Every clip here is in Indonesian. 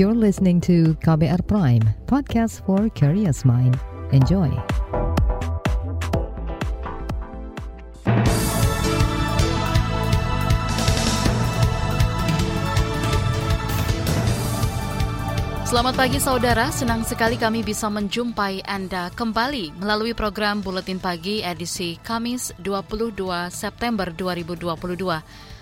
You're listening to KBR Prime, podcast for curious mind. Enjoy. Selamat pagi saudara, senang sekali kami bisa menjumpai Anda kembali melalui program Buletin Pagi edisi Kamis 22 September 2022.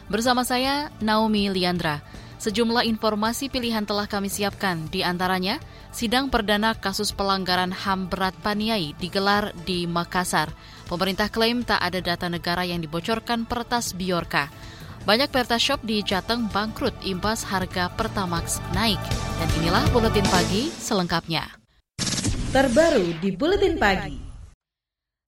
Bersama saya Naomi Liandra. Sejumlah informasi pilihan telah kami siapkan, di antaranya sidang perdana kasus pelanggaran HAM berat Paniai digelar di Makassar. Pemerintah klaim tak ada data negara yang dibocorkan Pertas Biorka. Banyak Pertashop di Jateng bangkrut imbas harga Pertamax naik. Dan inilah Buletin Pagi selengkapnya. Terbaru di Buletin Pagi.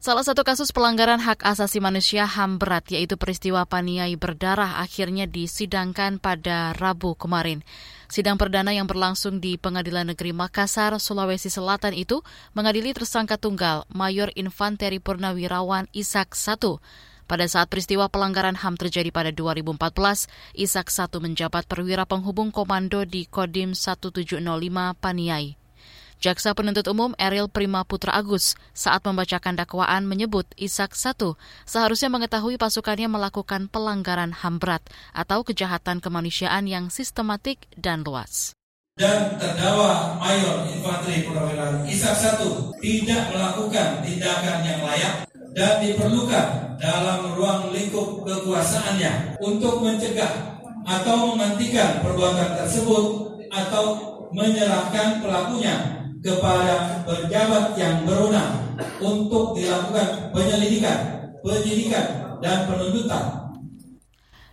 Salah satu kasus pelanggaran hak asasi manusia HAM berat yaitu peristiwa paniai berdarah akhirnya disidangkan pada Rabu kemarin. Sidang perdana yang berlangsung di Pengadilan Negeri Makassar, Sulawesi Selatan itu mengadili tersangka tunggal Mayor Infanteri Purnawirawan Isak I pada saat peristiwa pelanggaran HAM terjadi pada 2014, Isak I menjabat perwira penghubung komando di Kodim 1705 Paniai. Jaksa penuntut umum Eril Prima Putra Agus saat membacakan dakwaan menyebut Isak I seharusnya mengetahui pasukannya melakukan pelanggaran HAM berat atau kejahatan kemanusiaan yang sistematik dan luas. Dan terdakwa Mayor Infanteri Purnawirawan Isak I tidak melakukan tindakan yang layak dan diperlukan dalam ruang lingkup kekuasaannya untuk mencegah atau menghentikan perbuatan tersebut atau menyerahkan pelakunya kepada pejabat yang berwenang untuk dilakukan penyelidikan, penyidikan, dan penuntutan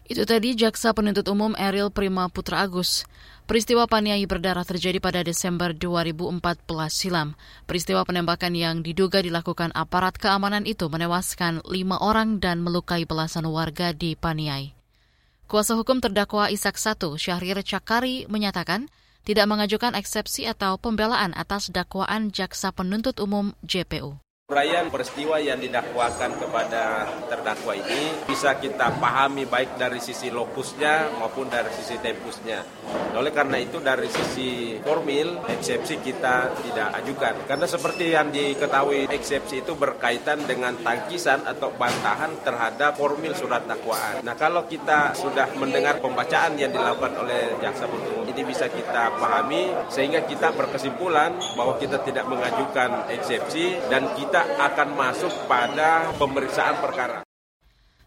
itu tadi Jaksa Penuntut Umum Eril Prima Putra Agus. Peristiwa paniai berdarah terjadi pada Desember 2014 silam. Peristiwa penembakan yang diduga dilakukan aparat keamanan itu menewaskan lima orang dan melukai belasan warga di Paniai. Kuasa hukum terdakwa Isak I, Syahrir Cakari, menyatakan tidak mengajukan eksepsi atau pembelaan atas dakwaan Jaksa Penuntut Umum JPU. Peristiwa yang didakwakan kepada terdakwa ini bisa kita pahami baik dari sisi lokusnya maupun dari sisi tempusnya. Oleh karena itu dari sisi formil eksepsi kita tidak ajukan. Karena seperti yang diketahui eksepsi itu berkaitan dengan tangkisan atau bantahan terhadap formil surat dakwaan. Nah kalau kita sudah mendengar pembacaan yang dilakukan oleh jaksa penuntut ini bisa kita pahami sehingga kita berkesimpulan bahwa kita tidak mengajukan eksepsi dan kita kita akan masuk pada pemeriksaan perkara.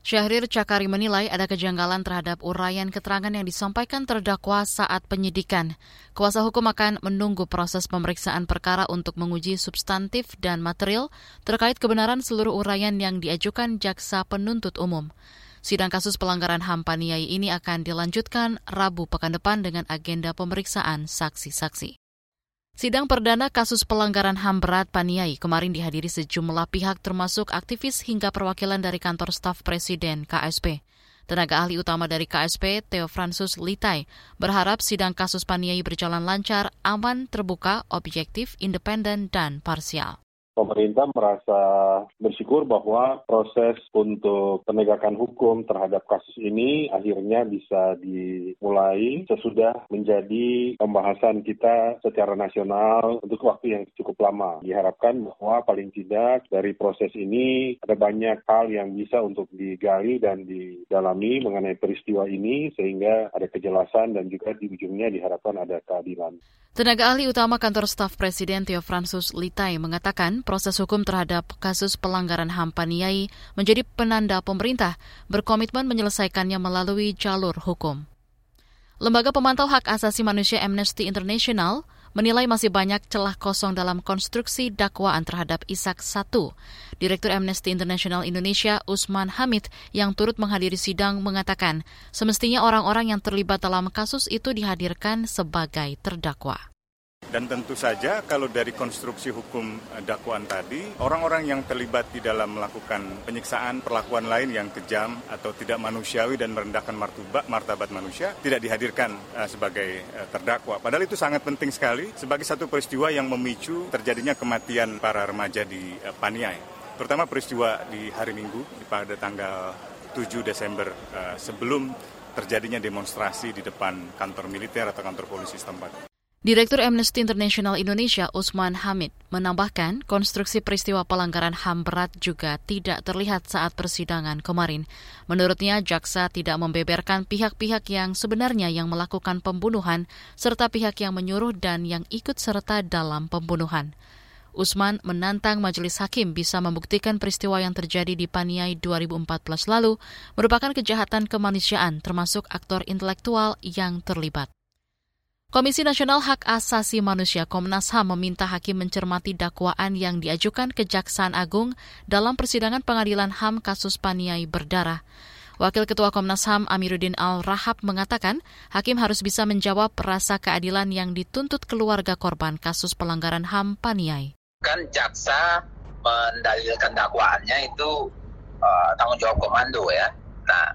Syahrir Cakari menilai ada kejanggalan terhadap uraian keterangan yang disampaikan terdakwa saat penyidikan. Kuasa hukum akan menunggu proses pemeriksaan perkara untuk menguji substantif dan material terkait kebenaran seluruh uraian yang diajukan jaksa penuntut umum. Sidang kasus pelanggaran HAM Paniai ini akan dilanjutkan Rabu pekan depan dengan agenda pemeriksaan saksi-saksi. Sidang perdana kasus pelanggaran HAM berat Paniai kemarin dihadiri sejumlah pihak termasuk aktivis hingga perwakilan dari kantor staf Presiden KSP. Tenaga ahli utama dari KSP, Theo Fransus Litai, berharap sidang kasus Paniai berjalan lancar, aman, terbuka, objektif, independen, dan parsial pemerintah merasa bersyukur bahwa proses untuk penegakan hukum terhadap kasus ini akhirnya bisa dimulai sesudah menjadi pembahasan kita secara nasional untuk waktu yang cukup lama. Diharapkan bahwa paling tidak dari proses ini ada banyak hal yang bisa untuk digali dan didalami mengenai peristiwa ini sehingga ada kejelasan dan juga di ujungnya diharapkan ada keadilan. Tenaga ahli utama kantor staf Presiden Theo Fransus Litai mengatakan proses hukum terhadap kasus pelanggaran HAM Paniai menjadi penanda pemerintah berkomitmen menyelesaikannya melalui jalur hukum. Lembaga Pemantau Hak Asasi Manusia Amnesty International menilai masih banyak celah kosong dalam konstruksi dakwaan terhadap Isak I. Direktur Amnesty International Indonesia Usman Hamid yang turut menghadiri sidang mengatakan semestinya orang-orang yang terlibat dalam kasus itu dihadirkan sebagai terdakwa. Dan tentu saja kalau dari konstruksi hukum eh, dakwaan tadi, orang-orang yang terlibat di dalam melakukan penyiksaan, perlakuan lain yang kejam atau tidak manusiawi dan merendahkan martabat, martabat manusia tidak dihadirkan uh, sebagai uh, terdakwa. Padahal itu sangat penting sekali sebagai satu peristiwa yang memicu terjadinya kematian para remaja di Paniai. Terutama peristiwa di hari Minggu pada tanggal 7 Desember sebelum terjadinya demonstrasi di depan kantor militer atau kantor polisi setempat. Direktur Amnesty International Indonesia Usman Hamid menambahkan konstruksi peristiwa pelanggaran HAM berat juga tidak terlihat saat persidangan kemarin. Menurutnya, jaksa tidak membeberkan pihak-pihak yang sebenarnya yang melakukan pembunuhan serta pihak yang menyuruh dan yang ikut serta dalam pembunuhan. Usman menantang majelis hakim bisa membuktikan peristiwa yang terjadi di Paniai 2014 lalu merupakan kejahatan kemanusiaan termasuk aktor intelektual yang terlibat. Komisi Nasional Hak Asasi Manusia Komnas HAM meminta hakim mencermati dakwaan yang diajukan Kejaksaan Agung dalam persidangan pengadilan HAM kasus Paniai berdarah. Wakil Ketua Komnas HAM Amiruddin Al-Rahab mengatakan, hakim harus bisa menjawab rasa keadilan yang dituntut keluarga korban kasus pelanggaran HAM Paniai. Kan jaksa mendalilkan dakwaannya itu uh, tanggung jawab komando ya. Nah,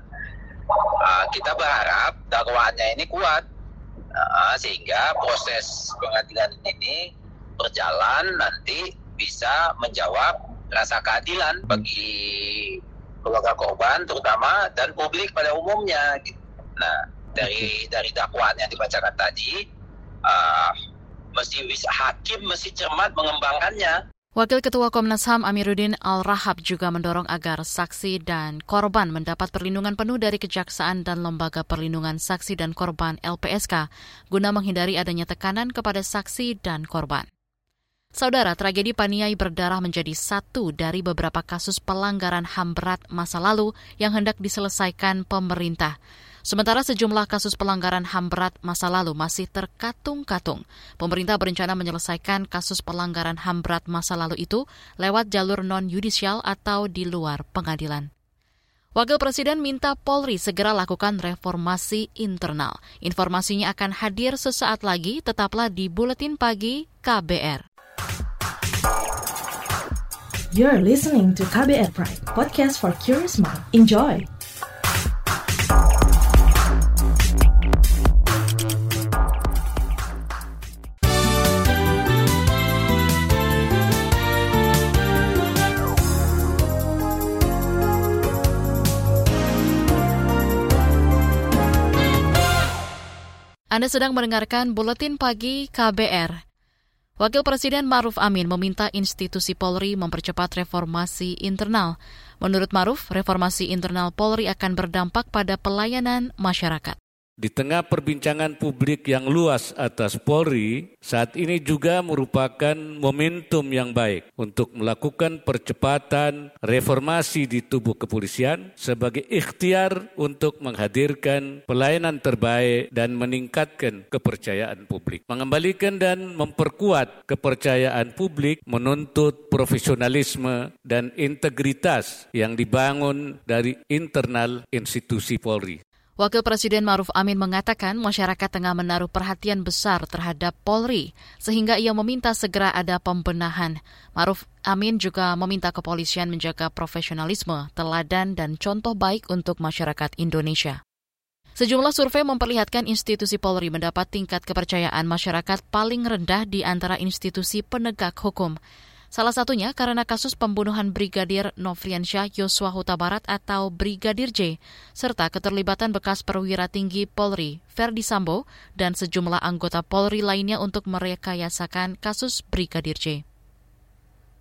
uh, kita berharap dakwaannya ini kuat Nah, sehingga proses pengadilan ini berjalan nanti bisa menjawab rasa keadilan bagi keluarga korban terutama dan publik pada umumnya. Nah, dari dari dakwaan yang dibacakan tadi, uh, mesti bisa hakim mesti cermat mengembangkannya. Wakil Ketua Komnas HAM Amiruddin Al-Rahab juga mendorong agar saksi dan korban mendapat perlindungan penuh dari Kejaksaan dan Lembaga Perlindungan Saksi dan Korban LPSK guna menghindari adanya tekanan kepada saksi dan korban. Saudara, tragedi Paniai berdarah menjadi satu dari beberapa kasus pelanggaran HAM berat masa lalu yang hendak diselesaikan pemerintah. Sementara sejumlah kasus pelanggaran HAM berat masa lalu masih terkatung-katung. Pemerintah berencana menyelesaikan kasus pelanggaran HAM berat masa lalu itu lewat jalur non-yudisial atau di luar pengadilan. Wakil Presiden minta Polri segera lakukan reformasi internal. Informasinya akan hadir sesaat lagi, tetaplah di Buletin Pagi KBR. You're listening to KBR Pride, podcast for curious mind. Enjoy! Anda sedang mendengarkan Buletin Pagi KBR. Wakil Presiden Maruf Amin meminta institusi Polri mempercepat reformasi internal. Menurut Maruf, reformasi internal Polri akan berdampak pada pelayanan masyarakat. Di tengah perbincangan publik yang luas atas Polri, saat ini juga merupakan momentum yang baik untuk melakukan percepatan reformasi di tubuh kepolisian sebagai ikhtiar untuk menghadirkan pelayanan terbaik dan meningkatkan kepercayaan publik. Mengembalikan dan memperkuat kepercayaan publik menuntut profesionalisme dan integritas yang dibangun dari internal institusi Polri. Wakil Presiden Maruf Amin mengatakan masyarakat tengah menaruh perhatian besar terhadap Polri, sehingga ia meminta segera ada pembenahan. Maruf Amin juga meminta kepolisian menjaga profesionalisme, teladan, dan contoh baik untuk masyarakat Indonesia. Sejumlah survei memperlihatkan institusi Polri mendapat tingkat kepercayaan masyarakat paling rendah di antara institusi penegak hukum. Salah satunya karena kasus pembunuhan Brigadir Nofriansyah Yosua Huta Barat atau Brigadir J, serta keterlibatan bekas perwira tinggi Polri, Verdi Sambo, dan sejumlah anggota Polri lainnya untuk merekayasakan kasus Brigadir J.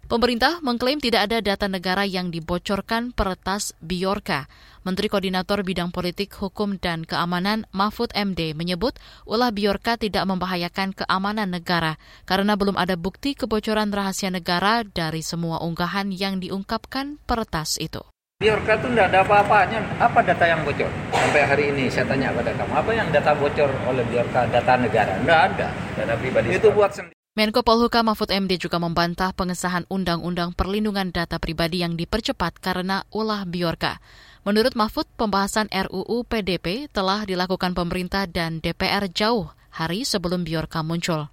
Pemerintah mengklaim tidak ada data negara yang dibocorkan peretas Biorka. Menteri Koordinator Bidang Politik, Hukum, dan Keamanan Mahfud MD menyebut ulah Biorka tidak membahayakan keamanan negara karena belum ada bukti kebocoran rahasia negara dari semua unggahan yang diungkapkan peretas itu. Biorka itu tidak ada apa-apanya. Apa data yang bocor? Sampai hari ini saya tanya pada kamu, apa yang data bocor oleh Biorka? Data negara? Tidak ada. Data pribadi. Itu buat sendiri. Menko Polhuka Mahfud MD juga membantah pengesahan Undang-Undang Perlindungan Data Pribadi yang dipercepat karena ulah Biorka. Menurut Mahfud, pembahasan RUU PDP telah dilakukan pemerintah dan DPR jauh hari sebelum Biorka muncul.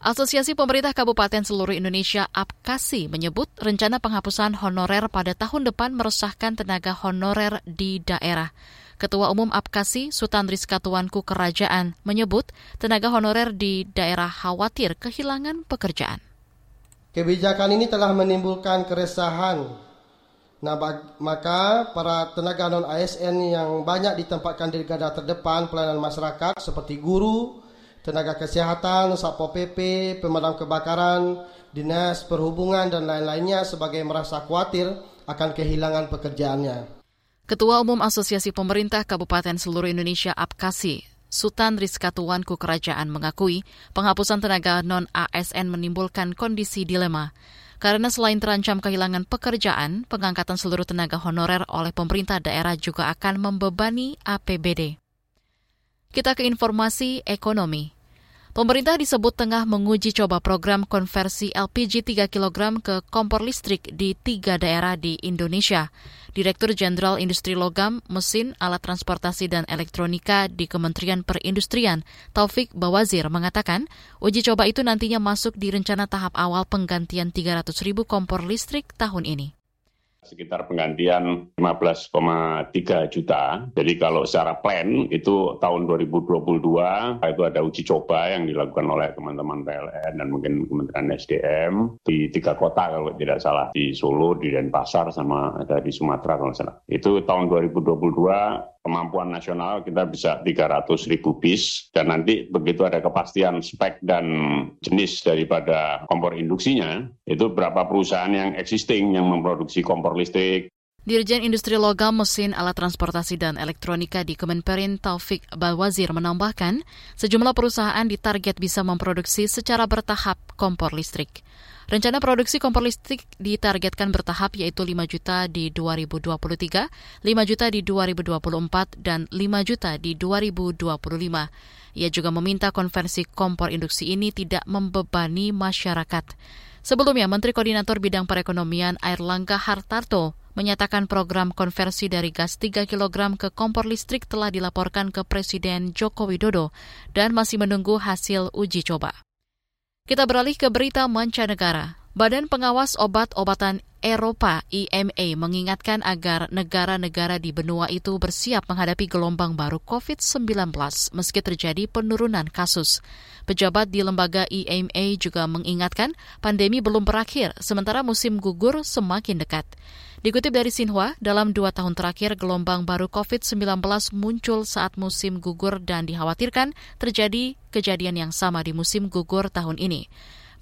Asosiasi Pemerintah Kabupaten Seluruh Indonesia APKASI menyebut rencana penghapusan honorer pada tahun depan meresahkan tenaga honorer di daerah. Ketua Umum APKASI Sultan Rizka Tuanku Kerajaan menyebut tenaga honorer di daerah khawatir kehilangan pekerjaan. Kebijakan ini telah menimbulkan keresahan. Nah, maka para tenaga non-ASN yang banyak ditempatkan di garda terdepan pelayanan masyarakat seperti guru, tenaga kesehatan, Satpol PP, pemadam kebakaran, dinas perhubungan dan lain-lainnya sebagai merasa khawatir akan kehilangan pekerjaannya. Ketua Umum Asosiasi Pemerintah Kabupaten Seluruh Indonesia APKASI, Sultan Rizka Tuanku Kerajaan mengakui penghapusan tenaga non-ASN menimbulkan kondisi dilema. Karena selain terancam kehilangan pekerjaan, pengangkatan seluruh tenaga honorer oleh pemerintah daerah juga akan membebani APBD. Kita ke informasi ekonomi. Pemerintah disebut tengah menguji coba program konversi LPG 3 kg ke kompor listrik di tiga daerah di Indonesia. Direktur Jenderal Industri Logam, Mesin, Alat Transportasi dan Elektronika di Kementerian Perindustrian, Taufik Bawazir, mengatakan uji coba itu nantinya masuk di rencana tahap awal penggantian 300 ribu kompor listrik tahun ini sekitar penggantian 15,3 juta. Jadi kalau secara plan itu tahun 2022 itu ada uji coba yang dilakukan oleh teman-teman PLN dan mungkin Kementerian SDM di tiga kota kalau tidak salah di Solo, di Denpasar sama ada di Sumatera kalau salah. Itu tahun 2022 kemampuan nasional kita bisa 300 ribu bis dan nanti begitu ada kepastian spek dan jenis daripada kompor induksinya itu berapa perusahaan yang existing yang memproduksi kompor listrik Dirjen Industri Logam, Mesin, Alat Transportasi, dan Elektronika di Kemenperin Taufik Bawazir menambahkan, sejumlah perusahaan ditarget bisa memproduksi secara bertahap kompor listrik. Rencana produksi kompor listrik ditargetkan bertahap yaitu 5 juta di 2023, 5 juta di 2024, dan 5 juta di 2025. Ia juga meminta konversi kompor induksi ini tidak membebani masyarakat. Sebelumnya, Menteri Koordinator Bidang Perekonomian Air Langga Hartarto menyatakan program konversi dari gas 3 kg ke kompor listrik telah dilaporkan ke Presiden Joko Widodo dan masih menunggu hasil uji coba. Kita beralih ke berita mancanegara. Badan Pengawas Obat-obatan Eropa EMA mengingatkan agar negara-negara di benua itu bersiap menghadapi gelombang baru COVID-19 meski terjadi penurunan kasus. Pejabat di lembaga EMA juga mengingatkan pandemi belum berakhir sementara musim gugur semakin dekat. Dikutip dari Sinhua, dalam dua tahun terakhir gelombang baru COVID-19 muncul saat musim gugur dan dikhawatirkan terjadi kejadian yang sama di musim gugur tahun ini.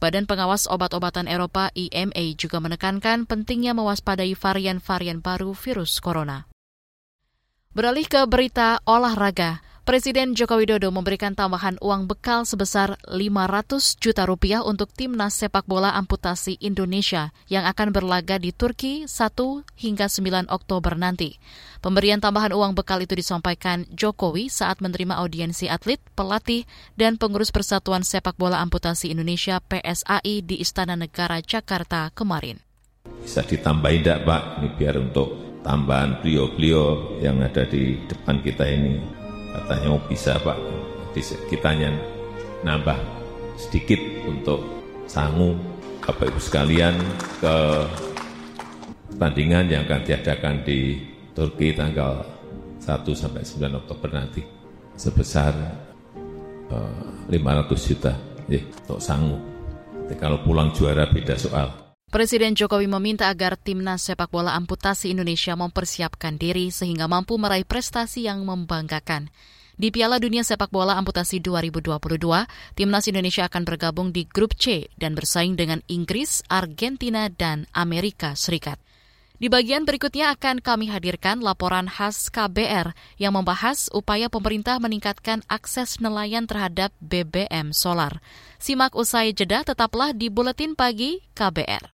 Badan Pengawas Obat-obatan Eropa EMA juga menekankan pentingnya mewaspadai varian-varian baru virus corona. Beralih ke berita olahraga. Presiden Joko Widodo memberikan tambahan uang bekal sebesar 500 juta rupiah untuk timnas sepak bola amputasi Indonesia yang akan berlaga di Turki 1 hingga 9 Oktober nanti. Pemberian tambahan uang bekal itu disampaikan Jokowi saat menerima audiensi atlet, pelatih, dan pengurus Persatuan Sepak Bola Amputasi Indonesia PSAI di Istana Negara Jakarta kemarin. Bisa ditambahin tidak Pak? Ini biar untuk tambahan beliau-beliau yang ada di depan kita ini katanya oh bisa Pak kitanya nambah sedikit untuk sangu Bapak Ibu sekalian ke pertandingan yang akan diadakan di Turki tanggal 1 sampai 9 Oktober nanti sebesar eh, 500 juta ya, untuk sangu. Jadi kalau pulang juara beda soal. Presiden Jokowi meminta agar timnas sepak bola amputasi Indonesia mempersiapkan diri sehingga mampu meraih prestasi yang membanggakan. Di Piala Dunia Sepak Bola Amputasi 2022, timnas Indonesia akan bergabung di grup C dan bersaing dengan Inggris, Argentina, dan Amerika Serikat. Di bagian berikutnya akan kami hadirkan laporan khas KBR yang membahas upaya pemerintah meningkatkan akses nelayan terhadap BBM solar. Simak usai jeda tetaplah di Buletin Pagi KBR.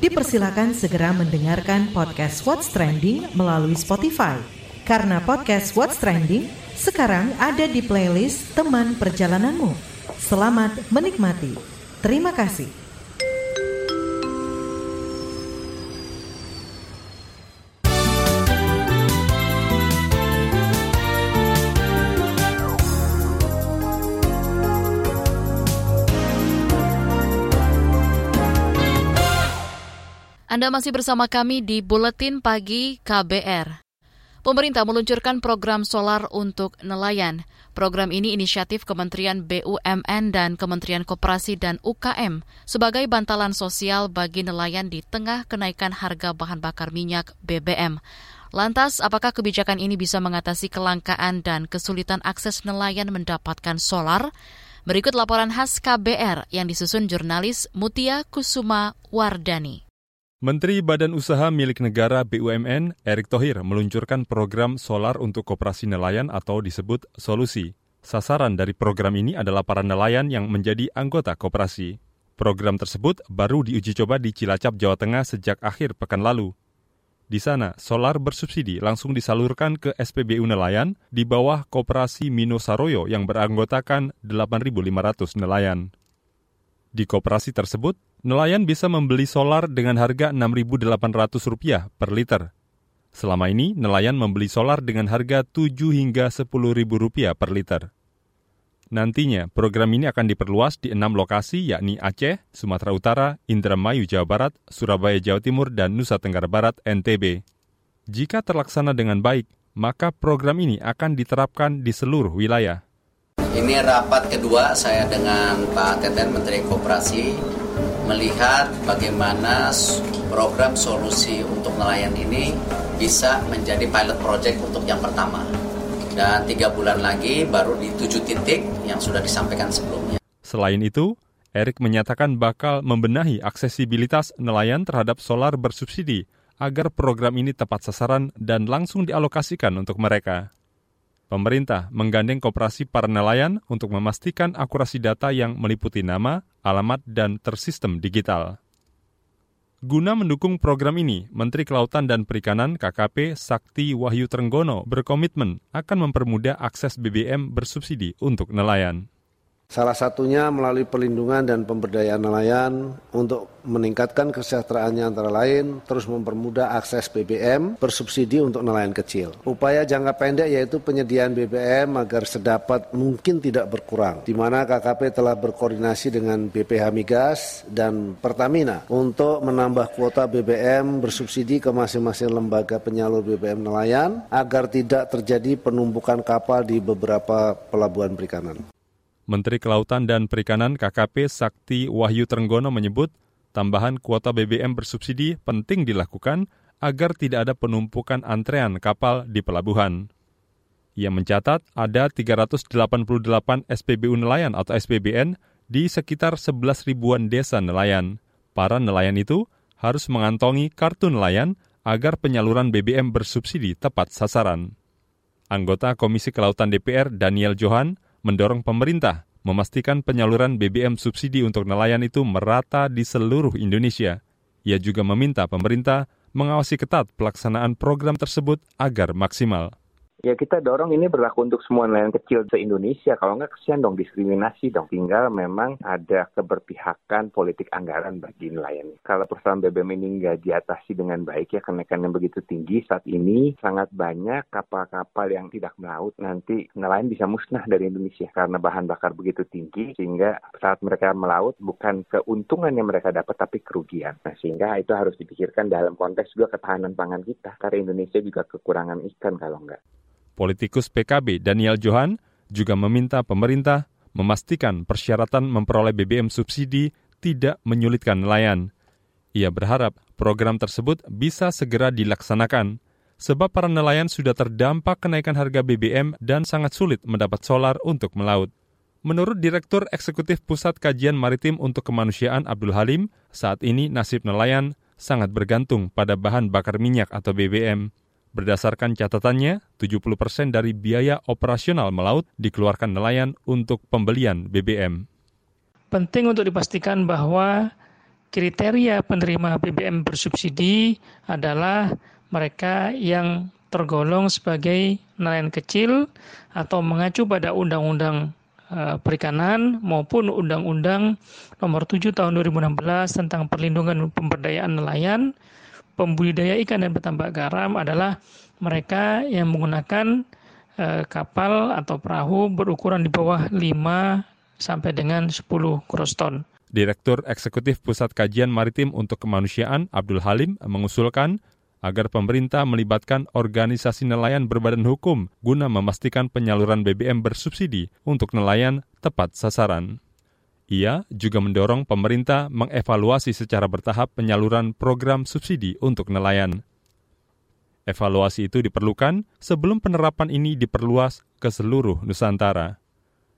dipersilakan segera mendengarkan podcast What's Trending melalui Spotify. Karena podcast What's Trending sekarang ada di playlist teman perjalananmu. Selamat menikmati. Terima kasih. Anda masih bersama kami di Buletin Pagi KBR. Pemerintah meluncurkan program solar untuk nelayan. Program ini inisiatif Kementerian BUMN dan Kementerian Koperasi dan UKM sebagai bantalan sosial bagi nelayan di tengah kenaikan harga bahan bakar minyak BBM. Lantas, apakah kebijakan ini bisa mengatasi kelangkaan dan kesulitan akses nelayan mendapatkan solar? Berikut laporan khas KBR yang disusun jurnalis Mutia Kusuma Wardani. Menteri Badan Usaha Milik Negara BUMN Erick Thohir meluncurkan program solar untuk koperasi nelayan atau disebut Solusi. Sasaran dari program ini adalah para nelayan yang menjadi anggota koperasi. Program tersebut baru diuji coba di Cilacap, Jawa Tengah sejak akhir pekan lalu. Di sana, solar bersubsidi langsung disalurkan ke SPBU nelayan di bawah Koperasi Mino Saroyo yang beranggotakan 8.500 nelayan. Di koperasi tersebut, nelayan bisa membeli solar dengan harga Rp6.800 per liter. Selama ini, nelayan membeli solar dengan harga Rp7 hingga Rp10.000 per liter. Nantinya, program ini akan diperluas di enam lokasi yakni Aceh, Sumatera Utara, Indramayu, Jawa Barat, Surabaya, Jawa Timur, dan Nusa Tenggara Barat, NTB. Jika terlaksana dengan baik, maka program ini akan diterapkan di seluruh wilayah. Ini rapat kedua saya dengan Pak Teten, Menteri Koperasi, melihat bagaimana program solusi untuk nelayan ini bisa menjadi pilot project untuk yang pertama. Dan tiga bulan lagi baru di tujuh titik yang sudah disampaikan sebelumnya. Selain itu, Erik menyatakan bakal membenahi aksesibilitas nelayan terhadap solar bersubsidi agar program ini tepat sasaran dan langsung dialokasikan untuk mereka. Pemerintah menggandeng kooperasi para nelayan untuk memastikan akurasi data yang meliputi nama, alamat, dan tersistem digital. Guna mendukung program ini, Menteri Kelautan dan Perikanan KKP Sakti Wahyu Trenggono berkomitmen akan mempermudah akses BBM bersubsidi untuk nelayan. Salah satunya melalui perlindungan dan pemberdayaan nelayan untuk meningkatkan kesejahteraannya antara lain, terus mempermudah akses BBM bersubsidi untuk nelayan kecil. Upaya jangka pendek yaitu penyediaan BBM agar sedapat mungkin tidak berkurang, di mana KKP telah berkoordinasi dengan BPH Migas dan Pertamina untuk menambah kuota BBM bersubsidi ke masing-masing lembaga penyalur BBM nelayan agar tidak terjadi penumpukan kapal di beberapa pelabuhan perikanan. Menteri Kelautan dan Perikanan KKP Sakti Wahyu Trenggono menyebut tambahan kuota BBM bersubsidi penting dilakukan agar tidak ada penumpukan antrean kapal di pelabuhan. Ia mencatat ada 388 SPBU nelayan atau SPBN di sekitar 11 ribuan desa nelayan. Para nelayan itu harus mengantongi kartu nelayan agar penyaluran BBM bersubsidi tepat sasaran. Anggota Komisi Kelautan DPR Daniel Johan mendorong pemerintah memastikan penyaluran BBM subsidi untuk nelayan itu merata di seluruh Indonesia. Ia juga meminta pemerintah mengawasi ketat pelaksanaan program tersebut agar maksimal ya kita dorong ini berlaku untuk semua nelayan kecil se-Indonesia. Kalau nggak kesian dong diskriminasi dong. Tinggal memang ada keberpihakan politik anggaran bagi nelayan. Kalau persoalan BBM ini nggak diatasi dengan baik ya kenaikan yang begitu tinggi saat ini sangat banyak kapal-kapal yang tidak melaut nanti nelayan bisa musnah dari Indonesia karena bahan bakar begitu tinggi sehingga saat mereka melaut bukan keuntungan yang mereka dapat tapi kerugian. Nah sehingga itu harus dipikirkan dalam konteks juga ketahanan pangan kita karena Indonesia juga kekurangan ikan kalau nggak. Politikus PKB Daniel Johan juga meminta pemerintah memastikan persyaratan memperoleh BBM subsidi tidak menyulitkan nelayan. Ia berharap program tersebut bisa segera dilaksanakan, sebab para nelayan sudah terdampak kenaikan harga BBM dan sangat sulit mendapat solar untuk melaut. Menurut Direktur Eksekutif Pusat Kajian Maritim untuk Kemanusiaan Abdul Halim, saat ini nasib nelayan sangat bergantung pada bahan bakar minyak atau BBM. Berdasarkan catatannya, 70 persen dari biaya operasional melaut dikeluarkan nelayan untuk pembelian BBM. Penting untuk dipastikan bahwa kriteria penerima BBM bersubsidi adalah mereka yang tergolong sebagai nelayan kecil atau mengacu pada Undang-Undang eh, Perikanan maupun Undang-Undang Nomor 7 Tahun 2016 tentang Perlindungan Pemberdayaan Nelayan pembudidaya ikan dan petambak garam adalah mereka yang menggunakan eh, kapal atau perahu berukuran di bawah 5 sampai dengan 10 cross ton. Direktur Eksekutif Pusat Kajian Maritim untuk Kemanusiaan Abdul Halim mengusulkan agar pemerintah melibatkan organisasi nelayan berbadan hukum guna memastikan penyaluran BBM bersubsidi untuk nelayan tepat sasaran. Ia juga mendorong pemerintah mengevaluasi secara bertahap penyaluran program subsidi untuk nelayan. Evaluasi itu diperlukan sebelum penerapan ini diperluas ke seluruh Nusantara.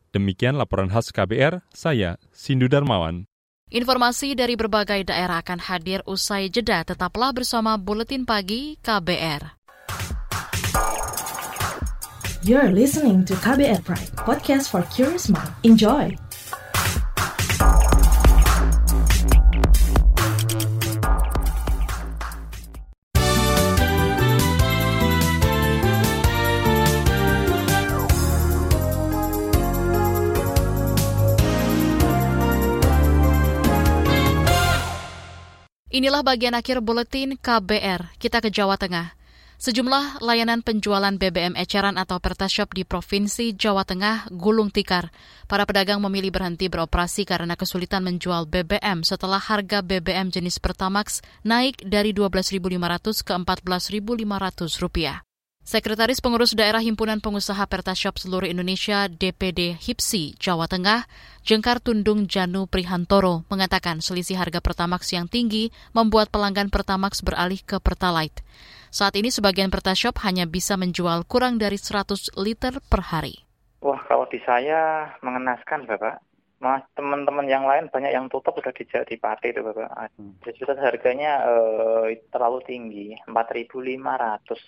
Demikian laporan khas KBR, saya Sindu Darmawan. Informasi dari berbagai daerah akan hadir usai jeda. Tetaplah bersama Buletin Pagi KBR. You're listening to KBR Pride, podcast for curious mind. Enjoy! Inilah bagian akhir buletin KBR. Kita ke Jawa Tengah. Sejumlah layanan penjualan BBM eceran atau pertashop di Provinsi Jawa Tengah gulung tikar. Para pedagang memilih berhenti beroperasi karena kesulitan menjual BBM setelah harga BBM jenis Pertamax naik dari Rp12.500 ke Rp14.500. Sekretaris Pengurus Daerah Himpunan Pengusaha Pertashop Seluruh Indonesia DPD HIPSI Jawa Tengah, Jengkar Tundung Janu Prihantoro mengatakan selisih harga Pertamax yang tinggi membuat pelanggan Pertamax beralih ke Pertalite. Saat ini sebagian Pertashop hanya bisa menjual kurang dari 100 liter per hari. Wah, kalau di saya mengenaskan, Bapak. Mas, teman-teman yang lain banyak yang tutup sudah di, di Pati itu Bapak. Hmm. Jadi harganya uh, terlalu tinggi, 4.500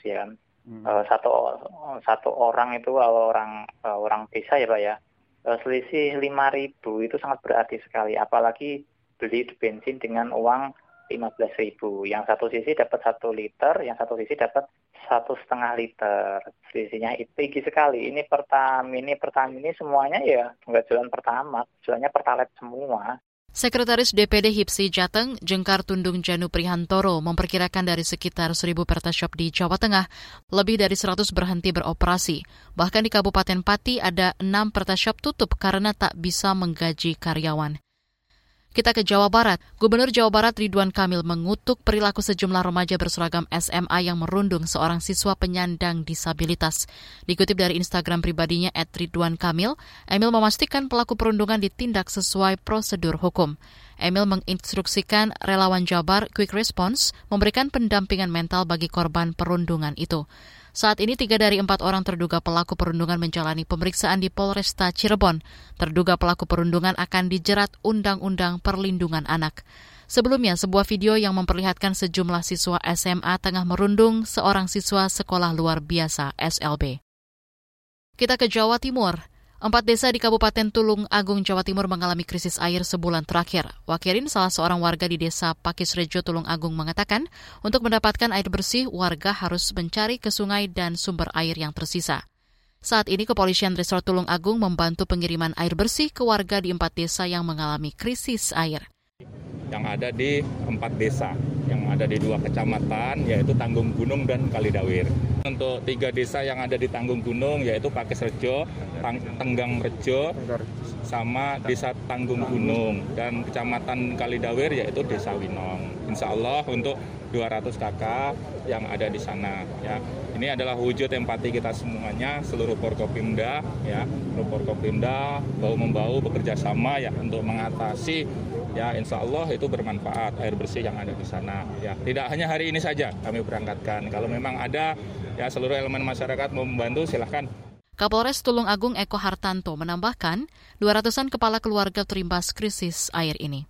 ya Hmm. Uh, satu satu orang itu kalau orang uh, orang desa ya pak ya. Selisih lima ribu itu sangat berarti sekali. Apalagi beli bensin dengan uang lima belas ribu. Yang satu sisi dapat satu liter yang satu sisi dapat satu setengah liter. Selisihnya itu tinggi sekali. Ini pertamini pertamini semuanya ya nggak jualan pertama jualannya pertalite semua Sekretaris DPD HIPSI Jateng, Jengkar Tundung Janu Prihantoro, memperkirakan dari sekitar 1.000 pertashop di Jawa Tengah, lebih dari 100 berhenti beroperasi. Bahkan di Kabupaten Pati ada 6 pertashop tutup karena tak bisa menggaji karyawan. Kita ke Jawa Barat. Gubernur Jawa Barat Ridwan Kamil mengutuk perilaku sejumlah remaja berseragam SMA yang merundung seorang siswa penyandang disabilitas. Dikutip dari Instagram pribadinya at Ridwan Kamil, Emil memastikan pelaku perundungan ditindak sesuai prosedur hukum. Emil menginstruksikan relawan Jabar Quick Response memberikan pendampingan mental bagi korban perundungan itu. Saat ini tiga dari empat orang terduga pelaku perundungan menjalani pemeriksaan di Polresta Cirebon. Terduga pelaku perundungan akan dijerat Undang-Undang Perlindungan Anak. Sebelumnya, sebuah video yang memperlihatkan sejumlah siswa SMA tengah merundung seorang siswa sekolah luar biasa SLB. Kita ke Jawa Timur. Empat desa di Kabupaten Tulung Agung, Jawa Timur mengalami krisis air sebulan terakhir. Wakirin, salah seorang warga di desa Pakis Rejo, Tulung Agung mengatakan, untuk mendapatkan air bersih, warga harus mencari ke sungai dan sumber air yang tersisa. Saat ini kepolisian Resort Tulung Agung membantu pengiriman air bersih ke warga di empat desa yang mengalami krisis air yang ada di empat desa yang ada di dua kecamatan yaitu Tanggung Gunung dan Kalidawir. Untuk tiga desa yang ada di Tanggung Gunung yaitu Pakis Rejo, Tenggang Rejo, sama Desa Tanggung Gunung dan Kecamatan Kalidawir yaitu Desa Winong. Insya Allah untuk 200 kakak yang ada di sana ya. Ini adalah wujud empati kita semuanya seluruh Forkopimda ya. Seluruh Forkopimda bau membau bekerja sama ya untuk mengatasi ya insya Allah itu bermanfaat air bersih yang ada di sana ya. Tidak hanya hari ini saja kami berangkatkan. Kalau memang ada ya seluruh elemen masyarakat mau membantu silahkan. Kapolres Tulung Agung Eko Hartanto menambahkan 200-an kepala keluarga terimbas krisis air ini.